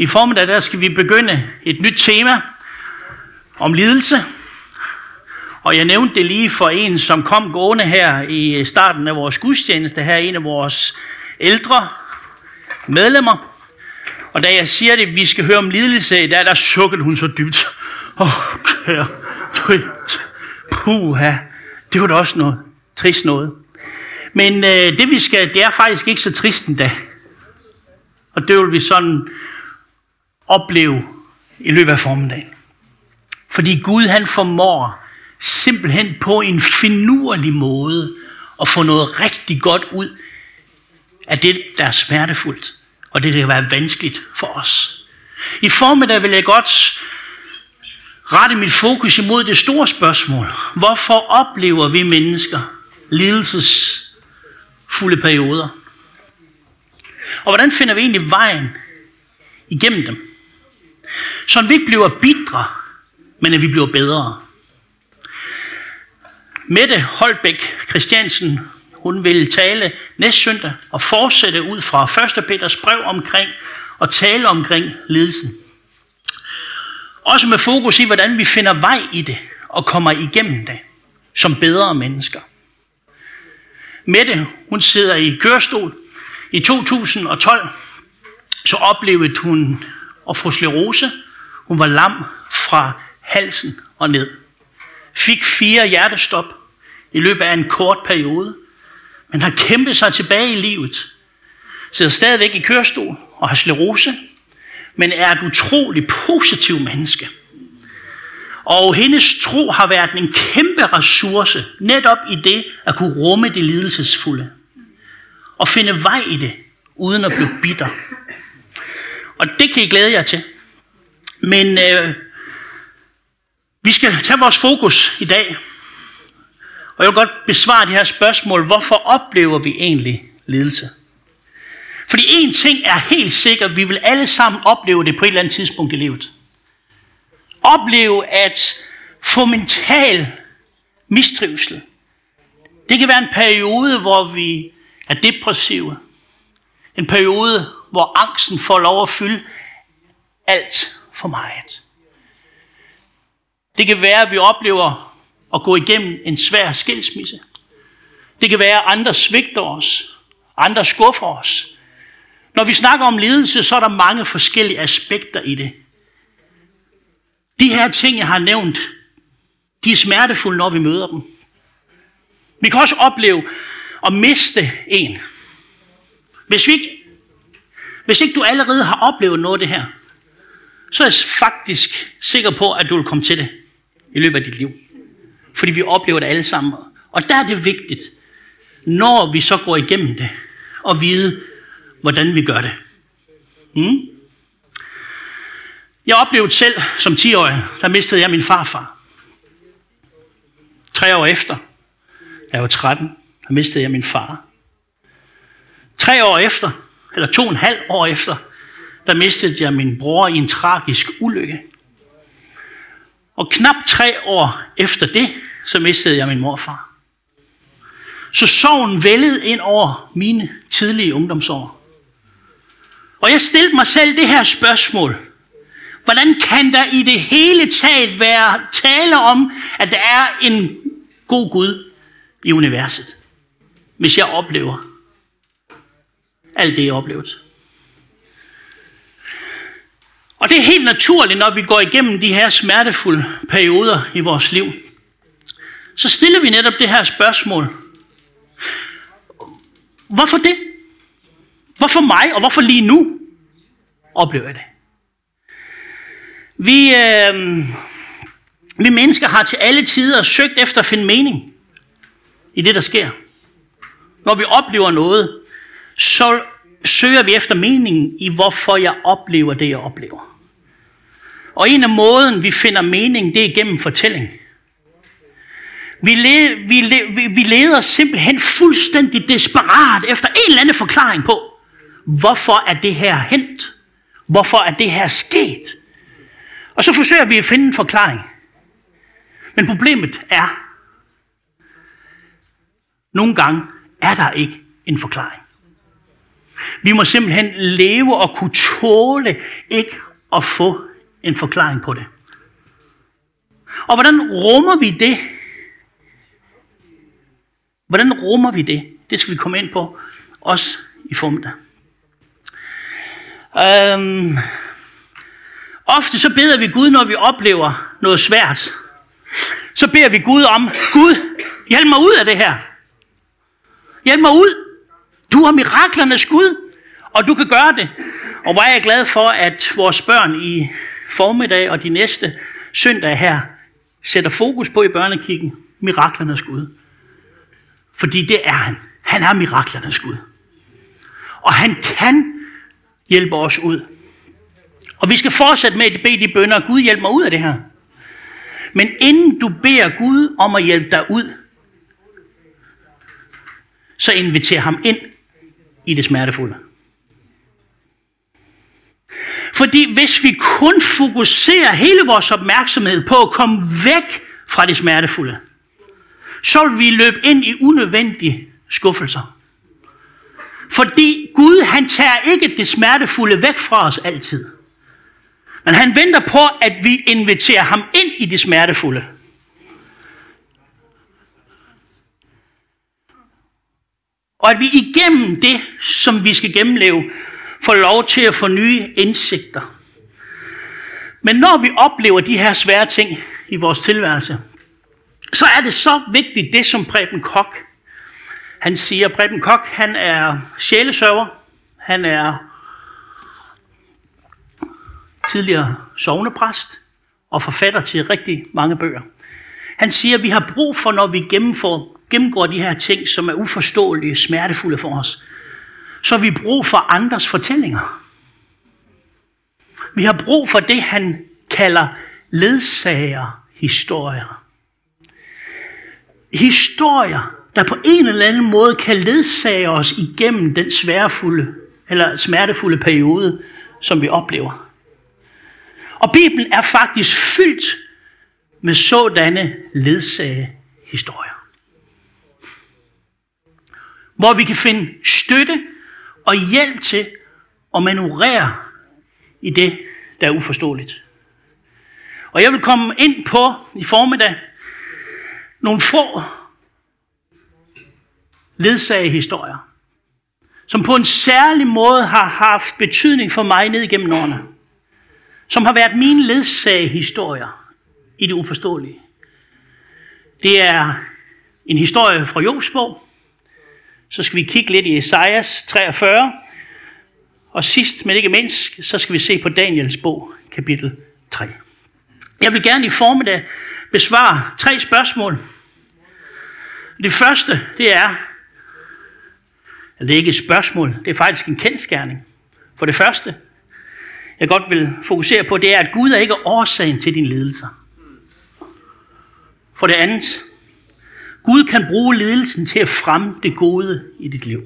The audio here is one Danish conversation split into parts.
I formiddag der skal vi begynde et nyt tema om lidelse. Og jeg nævnte det lige for en, som kom gående her i starten af vores gudstjeneste, her en af vores ældre medlemmer. Og da jeg siger det, vi skal høre om lidelse, der, der sukkede hun så dybt. Åh, oh, kære, puha, det var da også noget trist noget. Men øh, det vi skal, det er faktisk ikke så trist endda. Og det vil vi sådan opleve i løbet af formiddagen. Fordi Gud han formår simpelthen på en finurlig måde at få noget rigtig godt ud af det, der er smertefuldt, og det, der kan være vanskeligt for os. I formiddag vil jeg godt rette mit fokus imod det store spørgsmål. Hvorfor oplever vi mennesker lidelsesfulde perioder? Og hvordan finder vi egentlig vejen igennem dem? Så vi ikke bliver bidre, men at vi bliver bedre. Mette Holbæk Christiansen, hun vil tale næste søndag og fortsætte ud fra 1. Peters brev omkring og tale omkring ledelsen. Også med fokus i, hvordan vi finder vej i det og kommer igennem det som bedre mennesker. Mette, hun sidder i kørestol. I 2012 så oplevede hun og fru Slerose, Hun var lam fra halsen og ned. Fik fire hjertestop i løbet af en kort periode. Men har kæmpet sig tilbage i livet. Sidder stadigvæk i kørestol og har slerose, Men er et utroligt positivt menneske. Og hendes tro har været en kæmpe ressource, netop i det at kunne rumme det lidelsesfulde. Og finde vej i det, uden at blive bitter. Og det kan I glæde jer til. Men øh, vi skal tage vores fokus i dag. Og jeg vil godt besvare de her spørgsmål. Hvorfor oplever vi egentlig lidelse? Fordi en ting er helt sikkert, vi vil alle sammen opleve det på et eller andet tidspunkt i livet. Opleve at få mental mistrivsel. Det kan være en periode, hvor vi er depressive. En periode, hvor angsten får lov at fylde alt for meget. Det kan være, at vi oplever at gå igennem en svær skilsmisse. Det kan være, at andre svigter os. Andre skuffer os. Når vi snakker om lidelse, så er der mange forskellige aspekter i det. De her ting, jeg har nævnt, de er smertefulde, når vi møder dem. Vi kan også opleve at miste en. Hvis, vi ikke, hvis ikke du allerede har oplevet noget af det her, så er jeg faktisk sikker på, at du vil komme til det i løbet af dit liv. Fordi vi oplever det alle sammen. Og der er det vigtigt, når vi så går igennem det, at vide, hvordan vi gør det. Mm? Jeg oplevede selv som 10-årig, der mistede jeg min farfar. Tre år efter, da jeg var 13, der mistede jeg min far. Tre år efter, eller to og en halv år efter, der mistede jeg min bror i en tragisk ulykke. Og knap tre år efter det, så mistede jeg min morfar. Så sorgen vældede ind over mine tidlige ungdomsår. Og jeg stillede mig selv det her spørgsmål. Hvordan kan der i det hele taget være tale om, at der er en god Gud i universet, hvis jeg oplever alt det, jeg oplevede? Og det er helt naturligt, når vi går igennem de her smertefulde perioder i vores liv. Så stiller vi netop det her spørgsmål. Hvorfor det? Hvorfor mig, og hvorfor lige nu oplever jeg det? Vi, øh, vi mennesker har til alle tider søgt efter at finde mening i det, der sker. Når vi oplever noget, så søger vi efter meningen i, hvorfor jeg oplever det, jeg oplever. Og en af måden, vi finder mening, det er gennem fortælling. Vi, le, vi, le, vi leder simpelthen fuldstændig desperat efter en eller anden forklaring på, hvorfor er det her hent? Hvorfor er det her sket? Og så forsøger vi at finde en forklaring. Men problemet er, nogle gange er der ikke en forklaring. Vi må simpelthen leve og kunne tåle ikke at få en forklaring på det. Og hvordan rummer vi det? Hvordan rummer vi det? Det skal vi komme ind på, også i formiddag. Øhm, ofte så beder vi Gud, når vi oplever noget svært. Så beder vi Gud om, Gud, hjælp mig ud af det her. Hjælp mig ud. Du er miraklernes Gud, og du kan gøre det. Og hvor er jeg glad for, at vores børn i formiddag og de næste søndag her sætter fokus på i børnekirken miraklernes Gud. Fordi det er han. Han er miraklernes Gud. Og han kan hjælpe os ud. Og vi skal fortsætte med at bede de bønder, Gud hjælp mig ud af det her. Men inden du beder Gud om at hjælpe dig ud, så inviter ham ind i det smertefulde. Fordi hvis vi kun fokuserer hele vores opmærksomhed på at komme væk fra det smertefulde, så vil vi løbe ind i unødvendige skuffelser. Fordi Gud, han tager ikke det smertefulde væk fra os altid. Men han venter på, at vi inviterer ham ind i det smertefulde. Og at vi igennem det, som vi skal gennemleve, får lov til at få nye indsigter. Men når vi oplever de her svære ting i vores tilværelse, så er det så vigtigt det, som Preben Kok, han siger. Preben Kok, han er sjælesøver, han er tidligere sovnepræst og forfatter til rigtig mange bøger. Han siger, at vi har brug for, når vi gennemgår, gennemgår de her ting, som er uforståelige, smertefulde for os, så har vi brug for andres fortællinger. Vi har brug for det, han kalder ledsagerhistorier. historier. Der på en eller anden måde kan ledsage os igennem den sværfulde, eller smertefulde periode, som vi oplever. Og Bibelen er faktisk fyldt med sådanne ledsagehistorier. Hvor vi kan finde støtte og hjælp til at manøvrere i det, der er uforståeligt. Og jeg vil komme ind på i formiddag nogle få ledsagehistorier, som på en særlig måde har haft betydning for mig ned igennem årene. Som har været mine ledsagehistorier i det uforståelige. Det er en historie fra Jobs bog, så skal vi kigge lidt i Esajas 43. Og sidst, men ikke mindst, så skal vi se på Daniels bog, kapitel 3. Jeg vil gerne i formiddag besvare tre spørgsmål. Det første, det er, eller det er ikke et spørgsmål, det er faktisk en kendskærning. For det første, jeg godt vil fokusere på, det er, at Gud er ikke årsagen til din lidelser. For det andet, Gud kan bruge ledelsen til at fremme det gode i dit liv.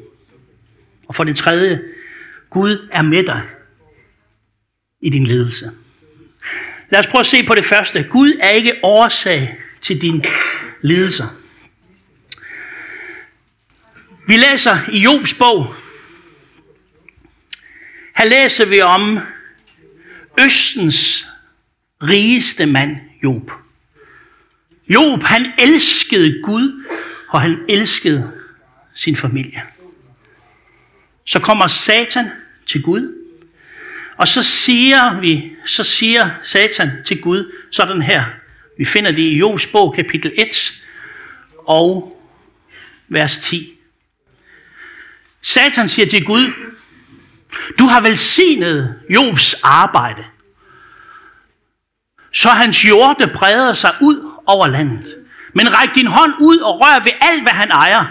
Og for det tredje, Gud er med dig i din ledelse. Lad os prøve at se på det første. Gud er ikke årsag til din lidelser. Vi læser i Jobs bog. Her læser vi om Østens rigeste mand, Job. Job, han elskede Gud, og han elskede sin familie. Så kommer Satan til Gud, og så siger vi, så siger Satan til Gud sådan her. Vi finder det i Jobs bog, kapitel 1 og vers 10. Satan siger til Gud, du har velsignet Jobs arbejde, så hans jorde breder sig ud over landet. Men ræk din hånd ud og rør ved alt, hvad han ejer.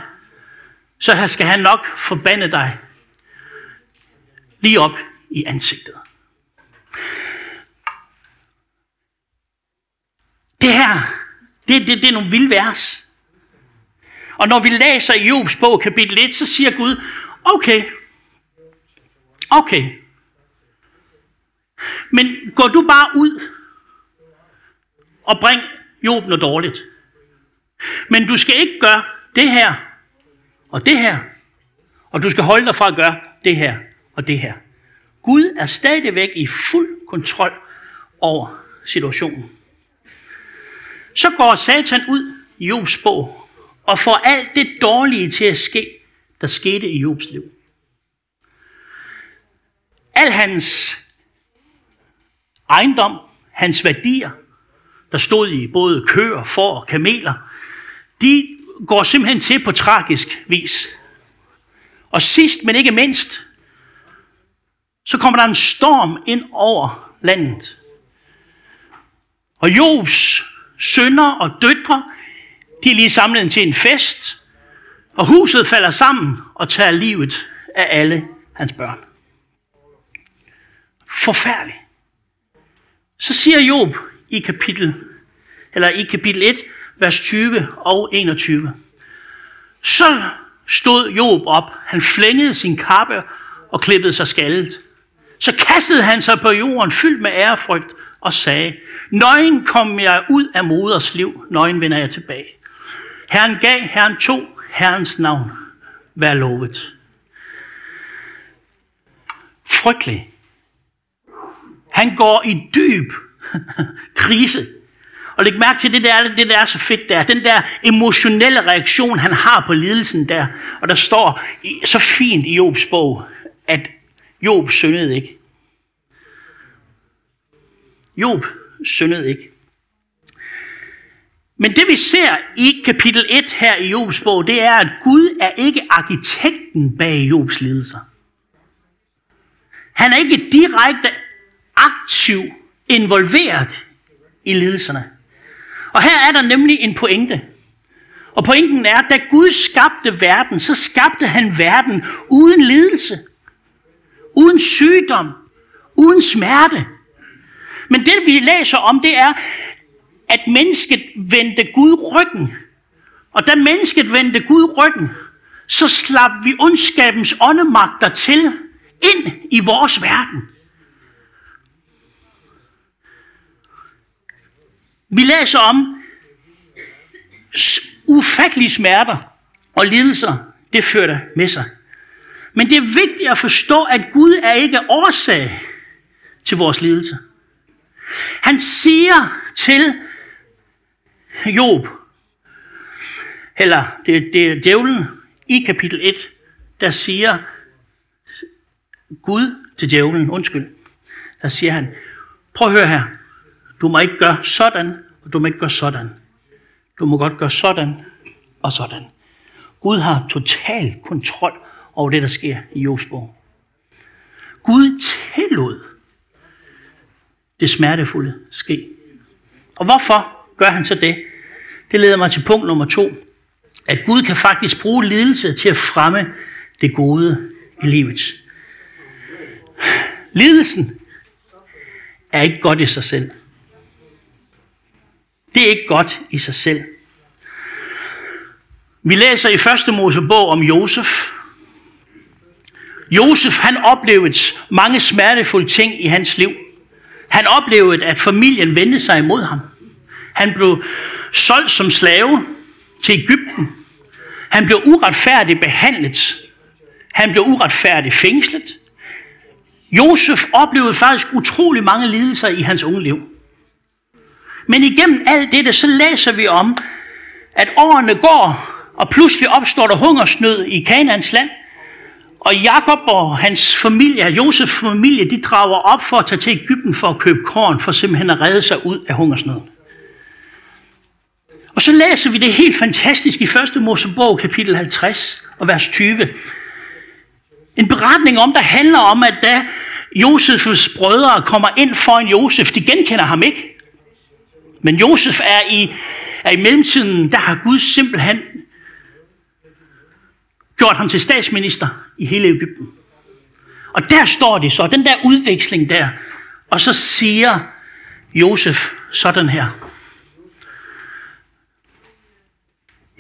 Så skal han nok forbande dig lige op i ansigtet. Det her, det, det, det er nogle vilde vers. Og når vi læser i Jobs bog kapitel 1, så siger Gud, okay, okay, men går du bare ud og bring Job noget dårligt. Men du skal ikke gøre det her og det her. Og du skal holde dig fra at gøre det her og det her. Gud er stadigvæk i fuld kontrol over situationen. Så går Satan ud i Jobs bog og får alt det dårlige til at ske, der skete i Jobs liv. Al hans ejendom, hans værdier, der stod i både køer, får og kameler, de går simpelthen til på tragisk vis. Og sidst, men ikke mindst, så kommer der en storm ind over landet. Og Jobs sønner og døtre, de er lige samlet til en fest, og huset falder sammen og tager livet af alle hans børn. Forfærdeligt. Så siger Job i kapitel, eller i kapitel 1, vers 20 og 21. Så stod Job op, han flængede sin kappe og klippede sig skaldet. Så kastede han sig på jorden fyldt med ærefrygt og sagde, Nøgen kom jeg ud af moders liv, nøgen vender jeg tilbage. Herren gav, Herren tog, Herrens navn vær lovet. Frygtelig. Han går i dyb krise. Og læg mærke til, det der, det der er så fedt der. Den der emotionelle reaktion, han har på lidelsen der. Og der står så fint i Jobs bog, at Job syndede ikke. Job syndede ikke. Men det vi ser i kapitel 1 her i Jobs bog, det er, at Gud er ikke arkitekten bag Jobs lidelser. Han er ikke direkte aktiv involveret i lidelserne. Og her er der nemlig en pointe. Og pointen er, at da Gud skabte verden, så skabte han verden uden lidelse, uden sygdom, uden smerte. Men det vi læser om, det er, at mennesket vendte Gud ryggen. Og da mennesket vendte Gud ryggen, så slap vi ondskabens åndemagter til ind i vores verden. Vi læser om ufattelige smerter og lidelser, det førte med sig. Men det er vigtigt at forstå, at Gud er ikke årsag til vores lidelse. Han siger til Job, eller det, det er djævlen i kapitel 1, der siger Gud til djævlen, undskyld, der siger han, prøv at høre her, du må ikke gøre sådan, og du må ikke gøre sådan. Du må godt gøre sådan og sådan. Gud har total kontrol over det, der sker i Jobs bog. Gud tillod det smertefulde ske. Og hvorfor gør han så det? Det leder mig til punkt nummer to. At Gud kan faktisk bruge lidelse til at fremme det gode i livet. Lidelsen er ikke godt i sig selv. Det er ikke godt i sig selv. Vi læser i første Mosebog om Josef. Josef han oplevede mange smertefulde ting i hans liv. Han oplevede, at familien vendte sig imod ham. Han blev solgt som slave til Ægypten. Han blev uretfærdigt behandlet. Han blev uretfærdigt fængslet. Josef oplevede faktisk utrolig mange lidelser i hans unge liv. Men igennem alt det, så læser vi om, at årene går, og pludselig opstår der hungersnød i Kanans land. Og Jakob og hans familie, Josefs familie, de drager op for at tage til Ægypten for at købe korn, for simpelthen at redde sig ud af hungersnøden. Og så læser vi det helt fantastisk i 1. Mosebog, kapitel 50 og vers 20. En beretning om, der handler om, at da Josefs brødre kommer ind foran Josef, de genkender ham ikke. Men Josef er i, er i mellemtiden, der har Gud simpelthen gjort ham til statsminister i hele Ægypten. Og der står det så, den der udveksling der, og så siger Josef sådan her.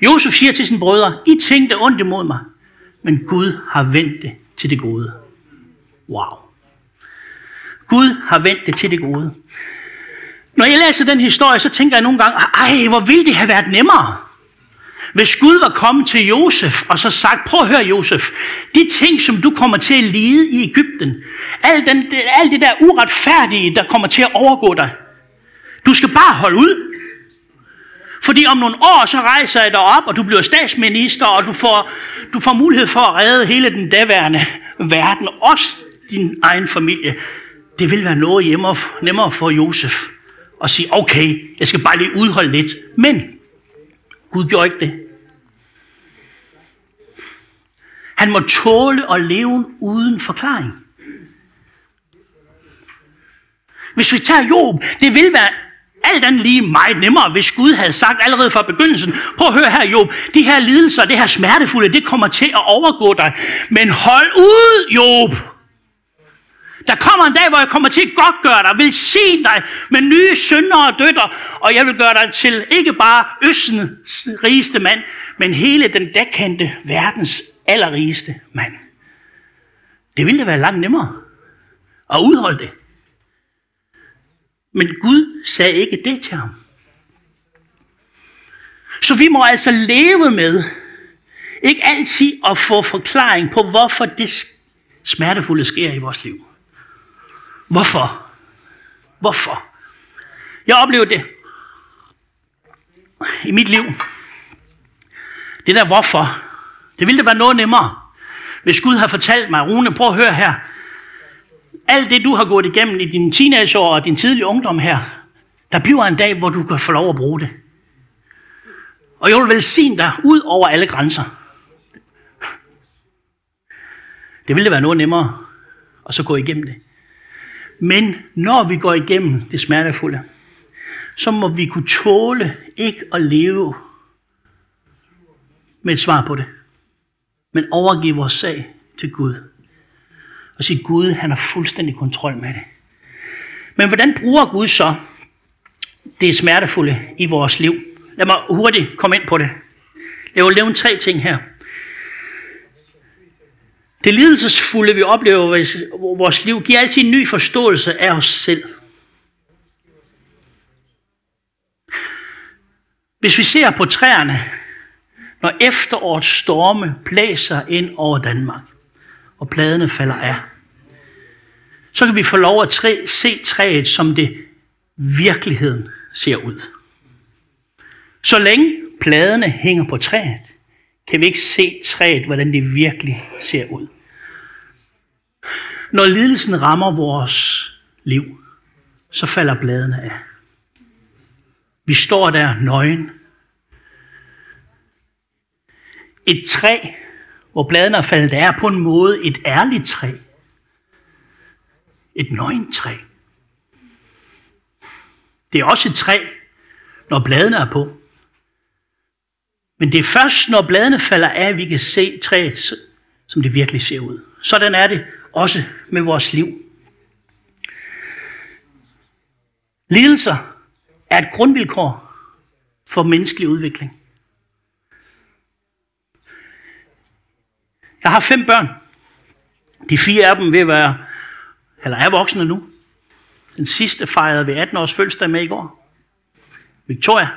Josef siger til sine brødre, I tænkte ondt imod mig, men Gud har vendt det til det gode. Wow. Gud har vendt det til det gode. Når jeg læser den historie, så tænker jeg nogle gange, ej, hvor ville det have været nemmere, Hvis Gud var kommet til Josef og så sagt, prøv at høre Josef, de ting, som du kommer til at lide i Ægypten, alt, den, alt det der uretfærdige, der kommer til at overgå dig, du skal bare holde ud. Fordi om nogle år, så rejser jeg dig op, og du bliver statsminister, og du får, du får mulighed for at redde hele den daværende verden, også din egen familie. Det vil være noget hjemme, nemmere for Josef og sige, okay, jeg skal bare lige udholde lidt. Men Gud gjorde ikke det. Han må tåle at leve uden forklaring. Hvis vi tager Job, det vil være alt andet lige meget nemmere, hvis Gud havde sagt allerede fra begyndelsen, prøv at høre her Job, de her lidelser, det her smertefulde, det kommer til at overgå dig. Men hold ud, Job! Der kommer en dag, hvor jeg kommer til at godtgøre dig, vil se dig med nye sønner og døtter, og jeg vil gøre dig til ikke bare Østens rigeste mand, men hele den dækkendte verdens allerrigeste mand. Det ville da være langt nemmere at udholde det. Men Gud sagde ikke det til ham. Så vi må altså leve med ikke altid at få forklaring på, hvorfor det smertefulde sker i vores liv. Hvorfor? Hvorfor? Jeg oplevede det i mit liv. Det der hvorfor, det ville det være noget nemmere, hvis Gud har fortalt mig, Rune, prøv at høre her, alt det, du har gået igennem i dine teenageår og din tidlige ungdom her, der bliver en dag, hvor du kan få lov at bruge det. Og jeg vil velsigne dig ud over alle grænser. Det ville være noget nemmere at så gå igennem det. Men når vi går igennem det smertefulde, så må vi kunne tåle ikke at leve med et svar på det, men overgive vores sag til Gud og sige, Gud, han har fuldstændig kontrol med det. Men hvordan bruger Gud så det smertefulde i vores liv? Lad mig hurtigt komme ind på det. Jeg vil nævne tre ting her. Det lidelsesfulde, vi oplever i vores liv, giver altid en ny forståelse af os selv. Hvis vi ser på træerne, når efterårets storme blæser ind over Danmark, og bladene falder af, så kan vi få lov at træ, se træet, som det virkeligheden ser ud. Så længe pladene hænger på træet, kan vi ikke se træet, hvordan det virkelig ser ud. Når lidelsen rammer vores liv, så falder bladene af. Vi står der nøgen. Et træ, hvor bladene er faldet af, er på en måde et ærligt træ. Et nøgentræ. Det er også et træ, når bladene er på. Men det er først, når bladene falder af, vi kan se træet, som det virkelig ser ud. Sådan er det også med vores liv. Lidelser er et grundvilkår for menneskelig udvikling. Jeg har fem børn. De fire af dem vil være, eller er voksne nu. Den sidste fejrede vi 18 års fødselsdag med i går. Victoria.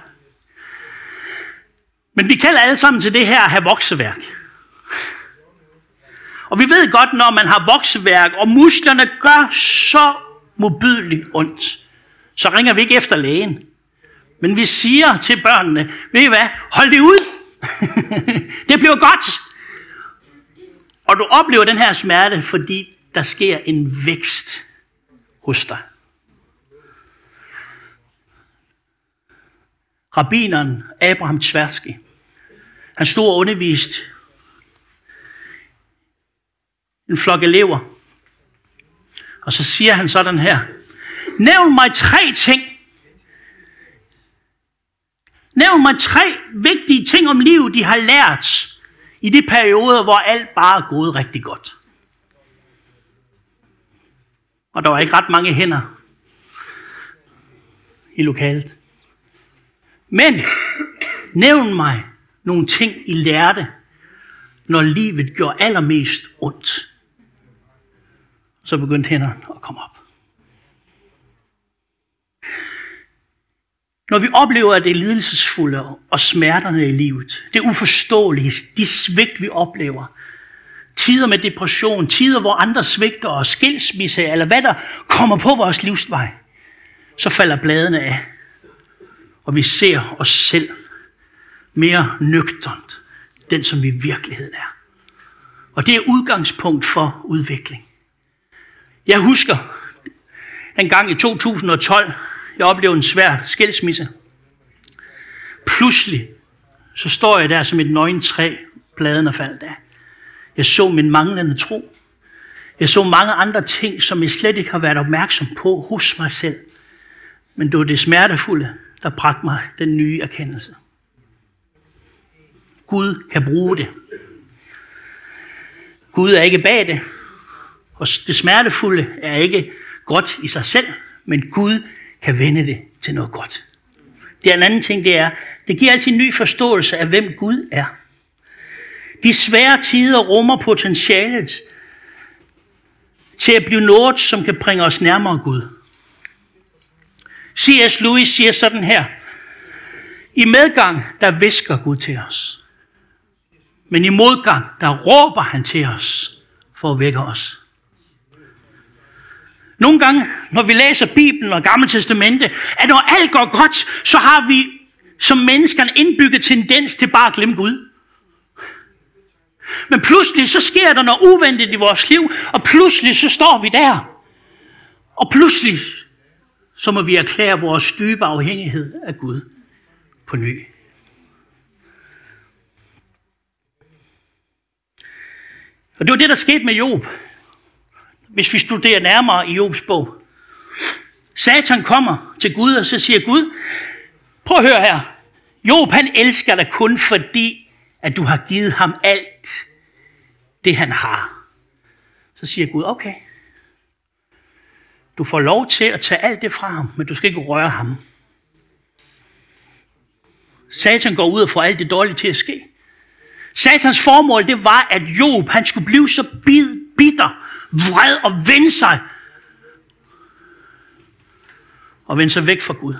Men vi kalder alle sammen til det her at have vokseværk. Og vi ved godt, når man har vokseværk, og musklerne gør så modbydeligt ondt, så ringer vi ikke efter lægen. Men vi siger til børnene, ved I hvad, hold det ud. det bliver godt. Og du oplever den her smerte, fordi der sker en vækst hos dig. Rabineren Abraham Tversky, han stod og underviste en flok elever. Og så siger han sådan her. Nævn mig tre ting. Nævn mig tre vigtige ting om livet, de har lært i de perioder, hvor alt bare er gået rigtig godt. Og der var ikke ret mange hænder i lokalet. Men nævn mig nogle ting, I lærte, når livet gjorde allermest ondt. Så begyndte hænderne at komme op. Når vi oplever det lidelsesfulde og smerterne i livet, det uforståelige, de svigt, vi oplever, tider med depression, tider, hvor andre svigter og skilsmisse, eller hvad der kommer på vores livsvej, så falder bladene af, og vi ser os selv mere nøgternt, den som vi i virkeligheden er. Og det er udgangspunkt for udvikling. Jeg husker en gang i 2012, jeg oplevede en svær skilsmisse. Pludselig, så står jeg der som et nøgen træ, bladene faldt af. Jeg så min manglende tro. Jeg så mange andre ting, som jeg slet ikke har været opmærksom på hos mig selv. Men det var det smertefulde, der bragte mig den nye erkendelse. Gud kan bruge det. Gud er ikke bag det. Og det smertefulde er ikke godt i sig selv, men Gud kan vende det til noget godt. Det er en anden ting, det er, det giver altid en ny forståelse af, hvem Gud er. De svære tider rummer potentialet til at blive noget, som kan bringe os nærmere Gud. C.S. Lewis siger sådan her. I medgang, der visker Gud til os. Men i modgang, der råber han til os for at vække os. Nogle gange, når vi læser Bibelen og Gamle Testamente, at når alt går godt, så har vi som mennesker en indbygget tendens til bare at glemme Gud. Men pludselig så sker der noget uventet i vores liv, og pludselig så står vi der. Og pludselig så må vi erklære vores dybe afhængighed af Gud på ny. Og det var det, der skete med Job. Hvis vi studerer nærmere i Jobs bog. Satan kommer til Gud, og så siger Gud, prøv at høre her. Job, han elsker dig kun fordi, at du har givet ham alt det, han har. Så siger Gud, okay. Du får lov til at tage alt det fra ham, men du skal ikke røre ham. Satan går ud og får alt det dårlige til at ske. Satans formål, det var, at Job, han skulle blive så bid, bitter, vred og vende sig. Og vende sig væk fra Gud.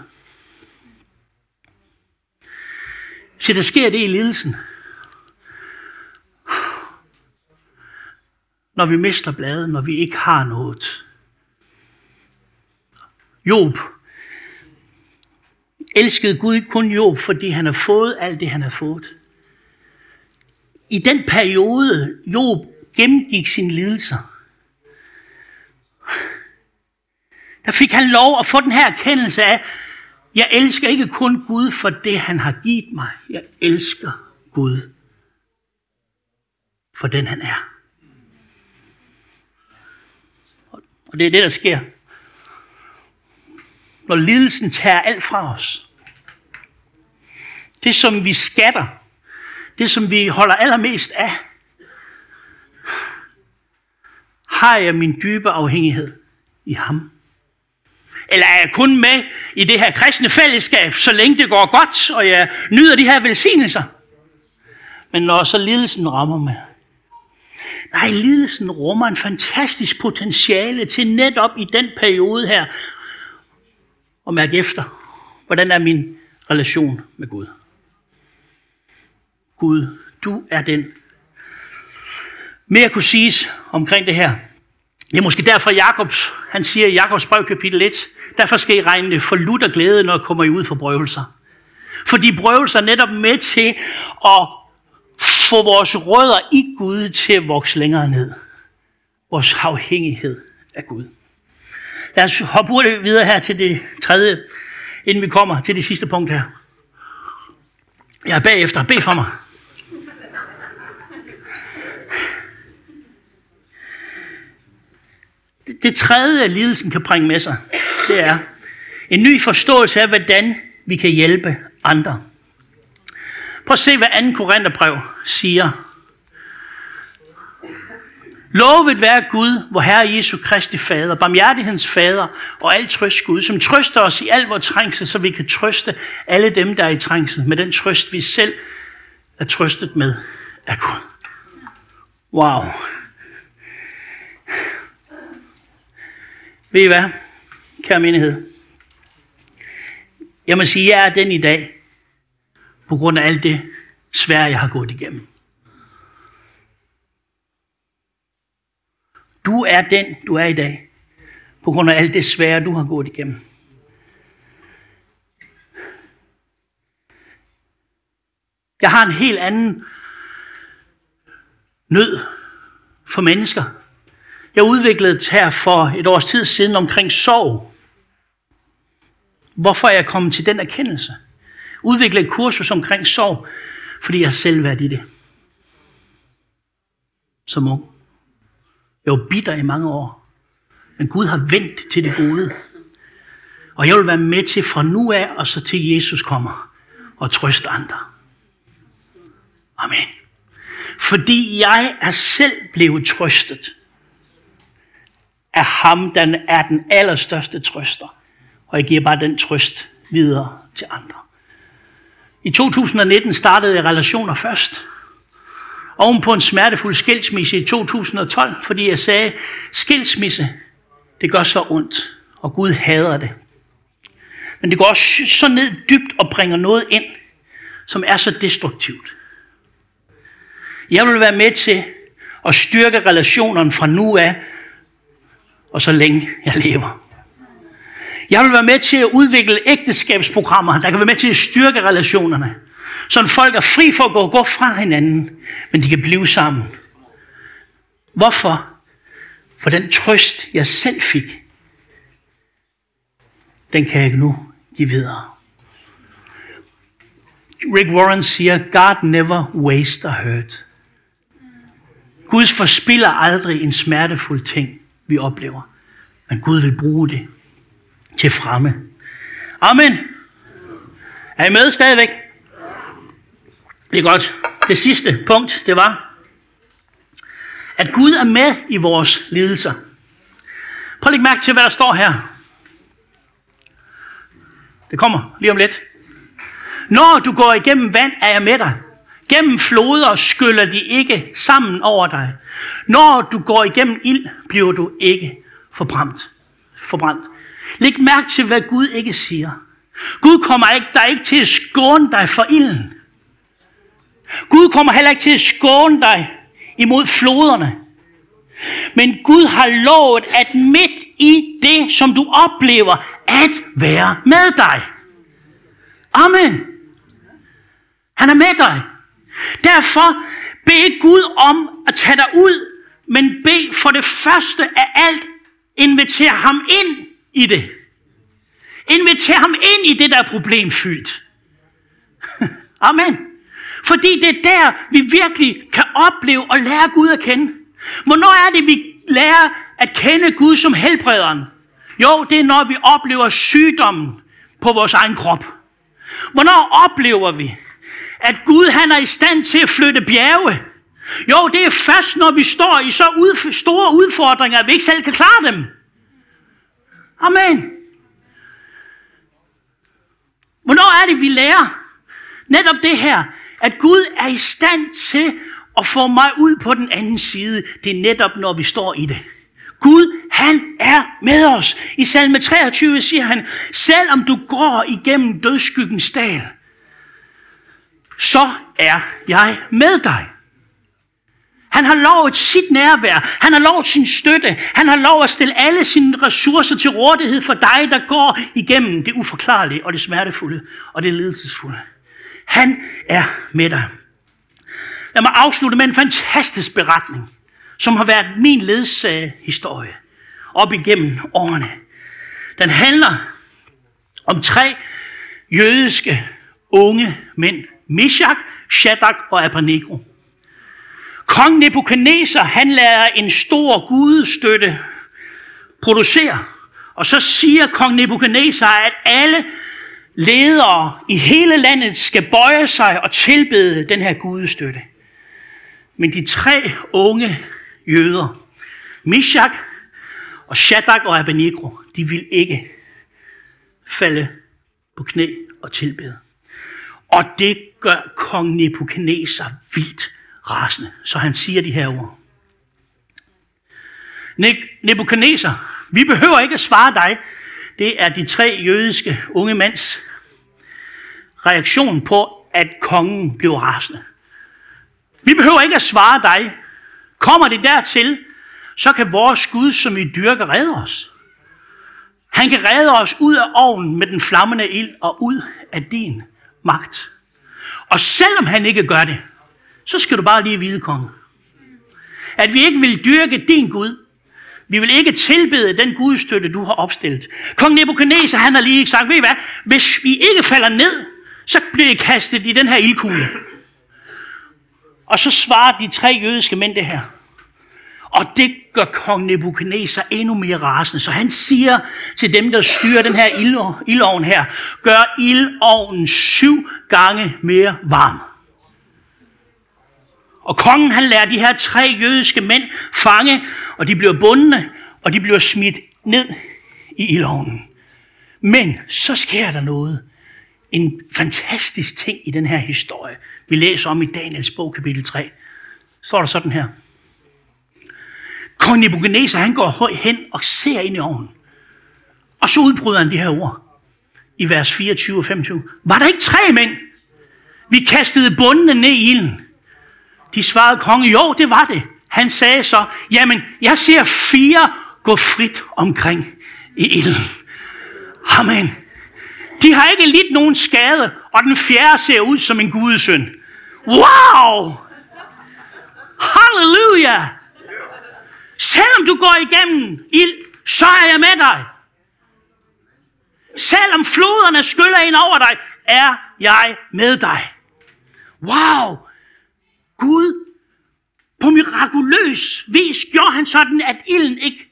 Så der sker det i lidelsen. Når vi mister bladet, når vi ikke har noget. Job elskede Gud ikke kun Job, fordi han har fået alt det, han har fået i den periode, Job gennemgik sine lidelser, der fik han lov at få den her erkendelse af, jeg elsker ikke kun Gud for det, han har givet mig. Jeg elsker Gud for den, han er. Og det er det, der sker. Når lidelsen tager alt fra os. Det, som vi skatter, det, som vi holder allermest af, har jeg min dybe afhængighed i ham? Eller er jeg kun med i det her kristne fællesskab, så længe det går godt, og jeg nyder de her velsignelser? Men når så lidelsen rammer mig, nej, lidelsen rummer en fantastisk potentiale til netop i den periode her, at mærke efter, hvordan er min relation med Gud. Gud, du er den. Mere kunne siges omkring det her. Det er måske derfor Jakobs, han siger i Jakobs brev kapitel 1, derfor skal I regne det for lutter glæde, når I kommer I ud for prøvelser. Fordi prøvelser er netop med til at få vores rødder i Gud til at vokse længere ned. Vores afhængighed af Gud. Lad os hoppe hurtigt videre her til det tredje, inden vi kommer til det sidste punkt her. Jeg er bagefter. Bed for mig. Det, tredje, lidelsen kan bringe med sig, det er en ny forståelse af, hvordan vi kan hjælpe andre. Prøv at se, hvad 2. Korintherbrev siger. Lovet være Gud, hvor Herre Jesu Kristi Fader, barmhjertighedens Fader og alt trøst Gud, som trøster os i al vores trængsel, så vi kan trøste alle dem, der er i trængsel, med den trøst, vi selv er trøstet med af Gud. Wow. Ved I hvad, kære menighed? Jeg må sige, at jeg er den i dag, på grund af alt det svære, jeg har gået igennem. Du er den, du er i dag, på grund af alt det svære, du har gået igennem. Jeg har en helt anden nød for mennesker. Jeg udviklede her for et års tid siden omkring sorg. Hvorfor er jeg kommet til den erkendelse? Udviklede et kursus omkring sorg, fordi jeg selv været i det. Som ung. Jeg var bitter i mange år. Men Gud har vendt til det gode. Og jeg vil være med til fra nu af, og så til Jesus kommer og trøste andre. Amen. Fordi jeg er selv blevet trøstet af ham, der er den allerstørste trøster. Og jeg giver bare den trøst videre til andre. I 2019 startede jeg relationer først. Oven på en smertefuld skilsmisse i 2012, fordi jeg sagde, skilsmisse, det gør så ondt, og Gud hader det. Men det går også så ned dybt og bringer noget ind, som er så destruktivt. Jeg vil være med til at styrke relationerne fra nu af, og så længe jeg lever. Jeg vil være med til at udvikle ægteskabsprogrammer, der kan være med til at styrke relationerne. Så folk er fri for at gå, gå fra hinanden, men de kan blive sammen. Hvorfor? For den trøst, jeg selv fik, den kan jeg nu give videre. Rick Warren siger, God never waste a hurt. Gud forspiller aldrig en smertefuld ting, vi oplever. Men Gud vil bruge det til fremme. Amen. Er I med stadigvæk? Det er godt. Det sidste punkt, det var, at Gud er med i vores lidelser. Prøv at lægge mærke til, hvad der står her. Det kommer lige om lidt. Når du går igennem vand, er jeg med dig. Gennem floder skyller de ikke sammen over dig. Når du går igennem ild, bliver du ikke forbrændt. forbrændt. Læg mærke til, hvad Gud ikke siger. Gud kommer ikke, der ikke til at skåne dig for ilden. Gud kommer heller ikke til at skåne dig imod floderne. Men Gud har lovet, at midt i det, som du oplever, at være med dig. Amen. Han er med dig. Derfor bed Gud om at tage dig ud, men bed for det første af alt, inviter ham ind i det. Inviter ham ind i det, der er problemfyldt. Amen. Fordi det er der, vi virkelig kan opleve og lære Gud at kende. Hvornår er det, vi lærer at kende Gud som helbrederen? Jo, det er, når vi oplever sygdommen på vores egen krop. Hvornår oplever vi, at Gud han er i stand til at flytte bjerge? Jo, det er først, når vi står i så ud, store udfordringer, at vi ikke selv kan klare dem. Amen. Hvornår er det, vi lærer netop det her, at Gud er i stand til at få mig ud på den anden side? Det er netop, når vi står i det. Gud, han er med os. I salme 23 siger han, selvom du går igennem dødskyggens dal, så er jeg med dig. Han har lovet sit nærvær. Han har lovet sin støtte. Han har lovet at stille alle sine ressourcer til rådighed for dig, der går igennem det uforklarlige og det smertefulde og det ledelsesfulde. Han er med dig. Lad mig afslutte med en fantastisk beretning, som har været min ledsagehistorie op igennem årene. Den handler om tre jødiske unge mænd, Meshach, Shadrach og Abednego. Kong Nebuchadnezzar, han lader en stor gudestøtte producere. Og så siger kong Nebuchadnezzar, at alle ledere i hele landet skal bøje sig og tilbede den her gudestøtte. Men de tre unge jøder, Mishak og Shadrach og Abednego, de vil ikke falde på knæ og tilbede. Og det gør kong Nebuchadnezzar vildt rasende. Så han siger de her ord. Nebuchadnezzar, vi behøver ikke at svare dig. Det er de tre jødiske unge mands reaktion på, at kongen blev rasende. Vi behøver ikke at svare dig. Kommer det dertil, så kan vores Gud, som vi dyrker, redde os. Han kan redde os ud af ovnen med den flammende ild og ud af din magt. Og selvom han ikke gør det, så skal du bare lige vide, konge, at vi ikke vil dyrke din Gud. Vi vil ikke tilbede den gudstøtte, du har opstillet. Kong Nebuchadnezzar, han har lige sagt, ved I hvad, hvis vi ikke falder ned, så bliver I kastet i den her ildkugle. Og så svarer de tre jødiske mænd det her. Og det gør kong Nebuchadnezzar endnu mere rasende. Så han siger til dem, der styrer den her ildovn her, gør ildovnen syv gange mere varm. Og kongen han lærer de her tre jødiske mænd fange, og de bliver bundne, og de bliver smidt ned i ildovnen. Men så sker der noget. En fantastisk ting i den her historie. Vi læser om i Daniels bog, kapitel 3. Så står der sådan her. Kong Nebuchadnezzar, han går hen og ser ind i ovnen. Og så udbryder han de her ord i vers 24 og 25. Var der ikke tre mænd? Vi kastede bundene ned i ilden. De svarede kongen, jo, det var det. Han sagde så, jamen, jeg ser fire gå frit omkring i ilden. Amen. De har ikke lidt nogen skade, og den fjerde ser ud som en gudesøn. Wow! Halleluja! Selvom du går igennem ild, så er jeg med dig. Selvom floderne skyller ind over dig, er jeg med dig. Wow! Gud, på mirakuløs vis gjorde han sådan, at ilden ikke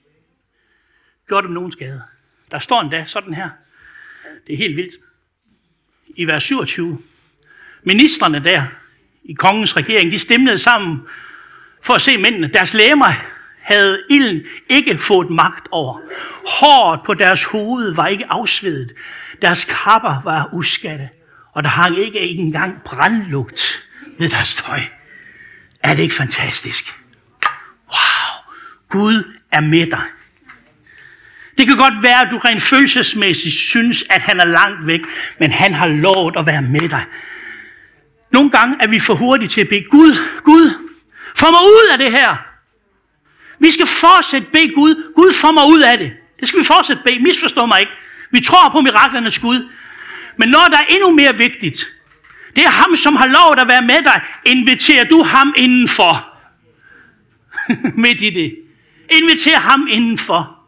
gjorde dem nogen skade. Der står endda sådan her. Det er helt vildt. I vers 27. Ministerne der i kongens regering, de stemlede sammen for at se mændene. Deres læmer havde ilden ikke fået magt over. Håret på deres hoved var ikke afsvedet. Deres kapper var uskatte. Og der hang ikke engang brandlugt ved deres tøj. Er det ikke fantastisk? Wow, Gud er med dig. Det kan godt være, at du rent følelsesmæssigt synes, at han er langt væk, men han har lovet at være med dig. Nogle gange er vi for hurtige til at bede, Gud, Gud, få mig ud af det her. Vi skal fortsætte bede Gud, Gud får mig ud af det. Det skal vi fortsætte bede, misforstå mig ikke. Vi tror på miraklernes Gud. Men når der er endnu mere vigtigt, det er ham, som har lovet at være med dig. Inviterer du ham indenfor? Midt i det. Inviter ham indenfor.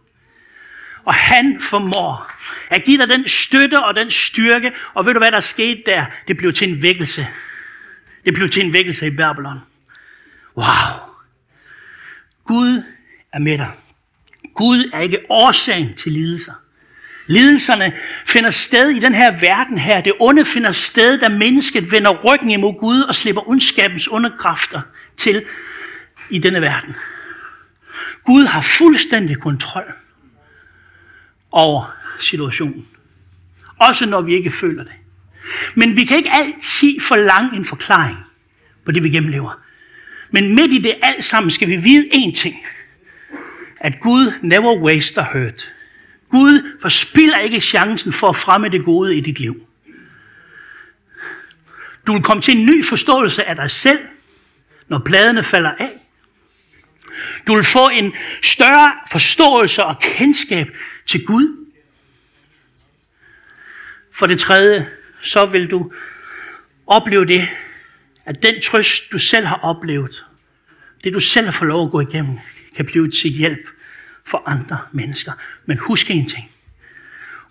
Og han formår at give dig den støtte og den styrke. Og ved du, hvad der skete der? Det blev til en vækkelse. Det blev til en vækkelse i Babylon. Wow. Gud er med dig. Gud er ikke årsagen til lidelser. Lidelserne finder sted i den her verden her. Det onde finder sted, da mennesket vender ryggen imod Gud og slipper ondskabens underkræfter til i denne verden. Gud har fuldstændig kontrol over situationen. Også når vi ikke føler det. Men vi kan ikke altid forlange en forklaring på det, vi gennemlever. Men midt i det alt sammen skal vi vide én ting. At Gud never waster hurt. Gud forspiller ikke chancen for at fremme det gode i dit liv. Du vil komme til en ny forståelse af dig selv, når bladene falder af. Du vil få en større forståelse og kendskab til Gud. For det tredje, så vil du opleve det, at den trøst, du selv har oplevet, det du selv har fået lov at gå igennem, kan blive til hjælp for andre mennesker. Men husk en ting.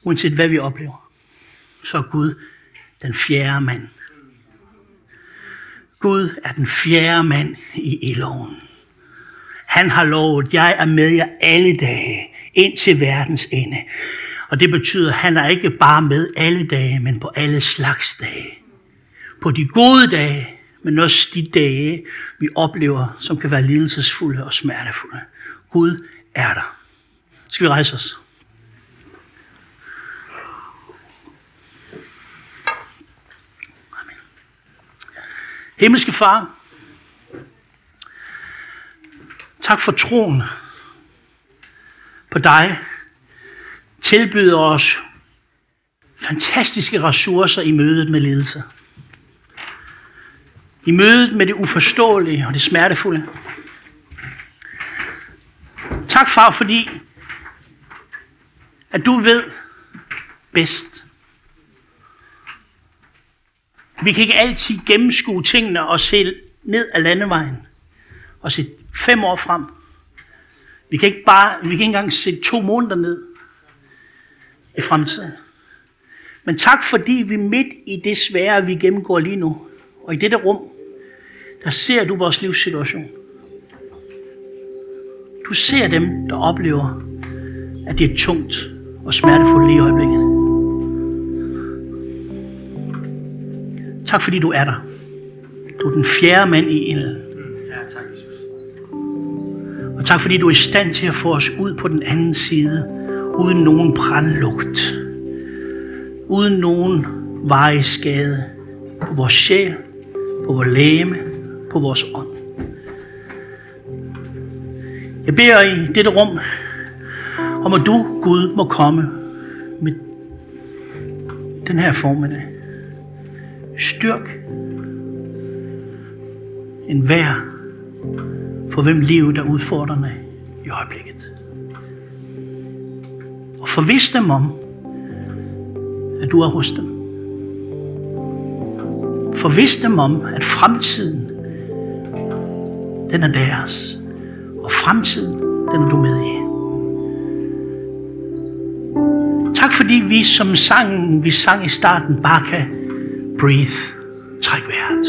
Uanset hvad vi oplever, så er Gud den fjerde mand. Gud er den fjerde mand i eloven. Han har lovet, jeg er med jer alle dage, ind til verdens ende. Og det betyder, at han er ikke bare med alle dage, men på alle slags dage. På de gode dage, men også de dage, vi oplever, som kan være lidelsesfulde og smertefulde. Gud er der. Skal vi rejse os? Amen. Himmelske Far, tak for troen på dig. Tilbyder os fantastiske ressourcer i mødet med ledelse. I mødet med det uforståelige og det smertefulde. Tak far, fordi at du ved bedst. Vi kan ikke altid gennemskue tingene og se ned ad landevejen og se fem år frem. Vi kan ikke bare, vi kan ikke engang se to måneder ned i fremtiden. Men tak fordi vi midt i det svære, vi gennemgår lige nu, og i dette rum, der ser du vores livssituation. Du ser dem, der oplever, at det er tungt og smertefuldt lige i øjeblikket. Tak fordi du er der. Du er den fjerde mand i ilden. Ja, tak, Jesus. Og tak fordi du er i stand til at få os ud på den anden side, uden nogen brandlugt. Uden nogen varig skade på vores sjæl, på vores læme, på vores ånd. Jeg beder i dette rum, om at du, Gud, må komme med den her formiddag. Styrk en hver, for hvem livet er udfordrende i øjeblikket. Og forvis dem om, at du er hos dem. Forvis dem om, at fremtiden, den er deres. Og fremtiden, den er du med i. Tak fordi vi som sangen, vi sang i starten, bare kan breathe, træk vejret.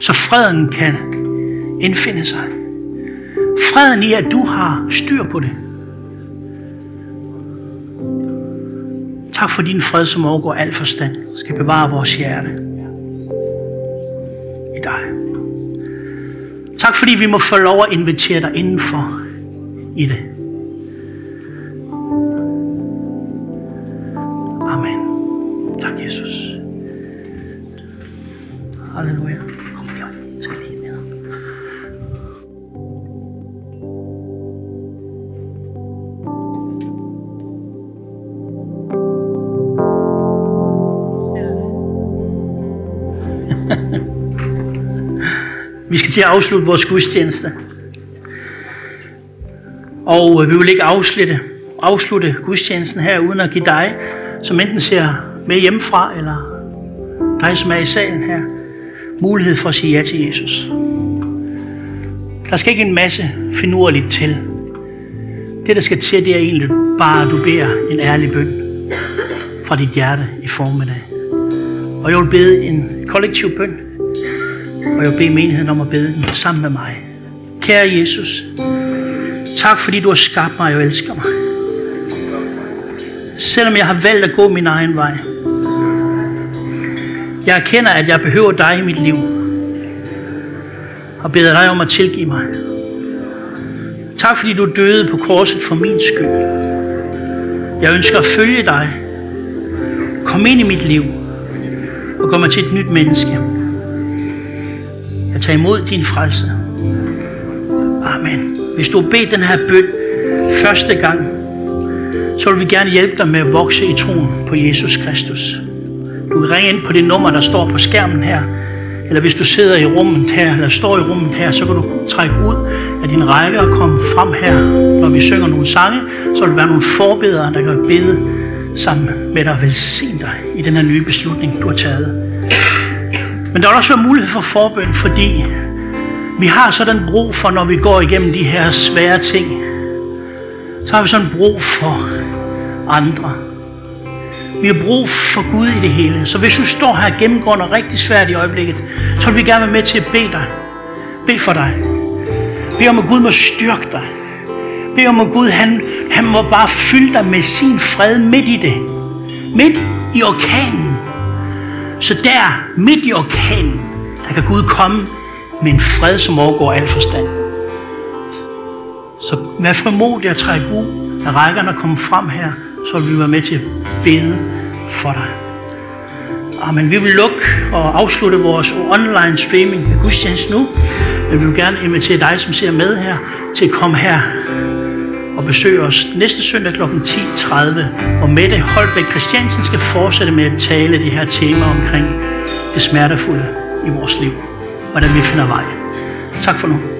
Så freden kan indfinde sig. Freden i, at du har styr på det. Tak for din fred, som overgår al forstand, skal bevare vores hjerte Tak fordi vi må få lov at invitere dig indenfor i det. Skal til at afslutte vores gudstjeneste. Og øh, vi vil ikke afslutte, afslutte gudstjenesten her, uden at give dig, som enten ser med hjemmefra, eller dig, som er i salen her, mulighed for at sige ja til Jesus. Der skal ikke en masse finurligt til. Det, der skal til, det er egentlig bare, at du beder en ærlig bøn fra dit hjerte i formiddag. Og jeg vil bede en kollektiv bøn, og jeg vil bede menigheden om at bede den sammen med mig. Kære Jesus, tak fordi du har skabt mig og elsker mig. Selvom jeg har valgt at gå min egen vej. Jeg erkender, at jeg behøver dig i mit liv. Og beder dig om at tilgive mig. Tak fordi du døde på korset for min skyld. Jeg ønsker at følge dig. Kom ind i mit liv og gør mig til et nyt menneske at tage imod din frelse. Amen. Hvis du har bedt den her bøn første gang, så vil vi gerne hjælpe dig med at vokse i troen på Jesus Kristus. Du kan ringe ind på det nummer, der står på skærmen her. Eller hvis du sidder i rummet her, eller står i rummet her, så kan du trække ud af din række og komme frem her, når vi synger nogle sange. Så vil der være nogle forbedere, der kan bede sammen med dig og velsigne dig i den her nye beslutning, du har taget. Men der vil også være mulighed for forbøn, fordi vi har sådan brug for, når vi går igennem de her svære ting, så har vi sådan brug for andre. Vi har brug for Gud i det hele. Så hvis du står her og gennemgår noget rigtig svært i øjeblikket, så vil vi gerne være med til at bede dig. Bed for dig. Bed om, at Gud må styrke dig. Bed om, at Gud han, han må bare fylde dig med sin fred midt i det. Midt i orkanen. Så der, midt i orkanen, der kan Gud komme med en fred, som overgår al forstand. Så vær frimodig at trække ud af rækkerne og komme frem her, så vil vi være med til at bede for dig. Amen. Vi vil lukke og afslutte vores online streaming af gudstjeneste nu, men vi vil gerne invitere dig, som ser med her, til at komme her og besøg os næste søndag kl. 10.30, hvor Mette Holbæk Christiansen skal fortsætte med at tale det her tema omkring det smertefulde i vores liv. Hvordan vi finder vej. Tak for nu.